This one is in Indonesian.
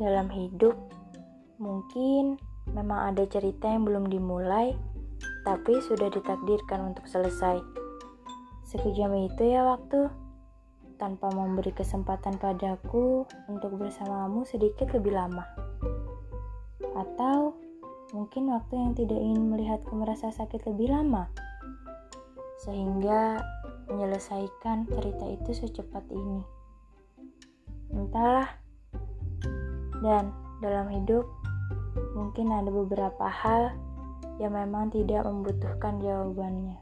dalam hidup mungkin memang ada cerita yang belum dimulai, tapi sudah ditakdirkan untuk selesai. Sekejam itu ya waktu, tanpa memberi kesempatan padaku untuk bersamamu sedikit lebih lama. Atau mungkin waktu yang tidak ingin melihatku merasa sakit lebih lama. Sehingga menyelesaikan cerita itu secepat ini. Entahlah. Dan dalam hidup mungkin ada beberapa hal yang memang tidak membutuhkan jawabannya.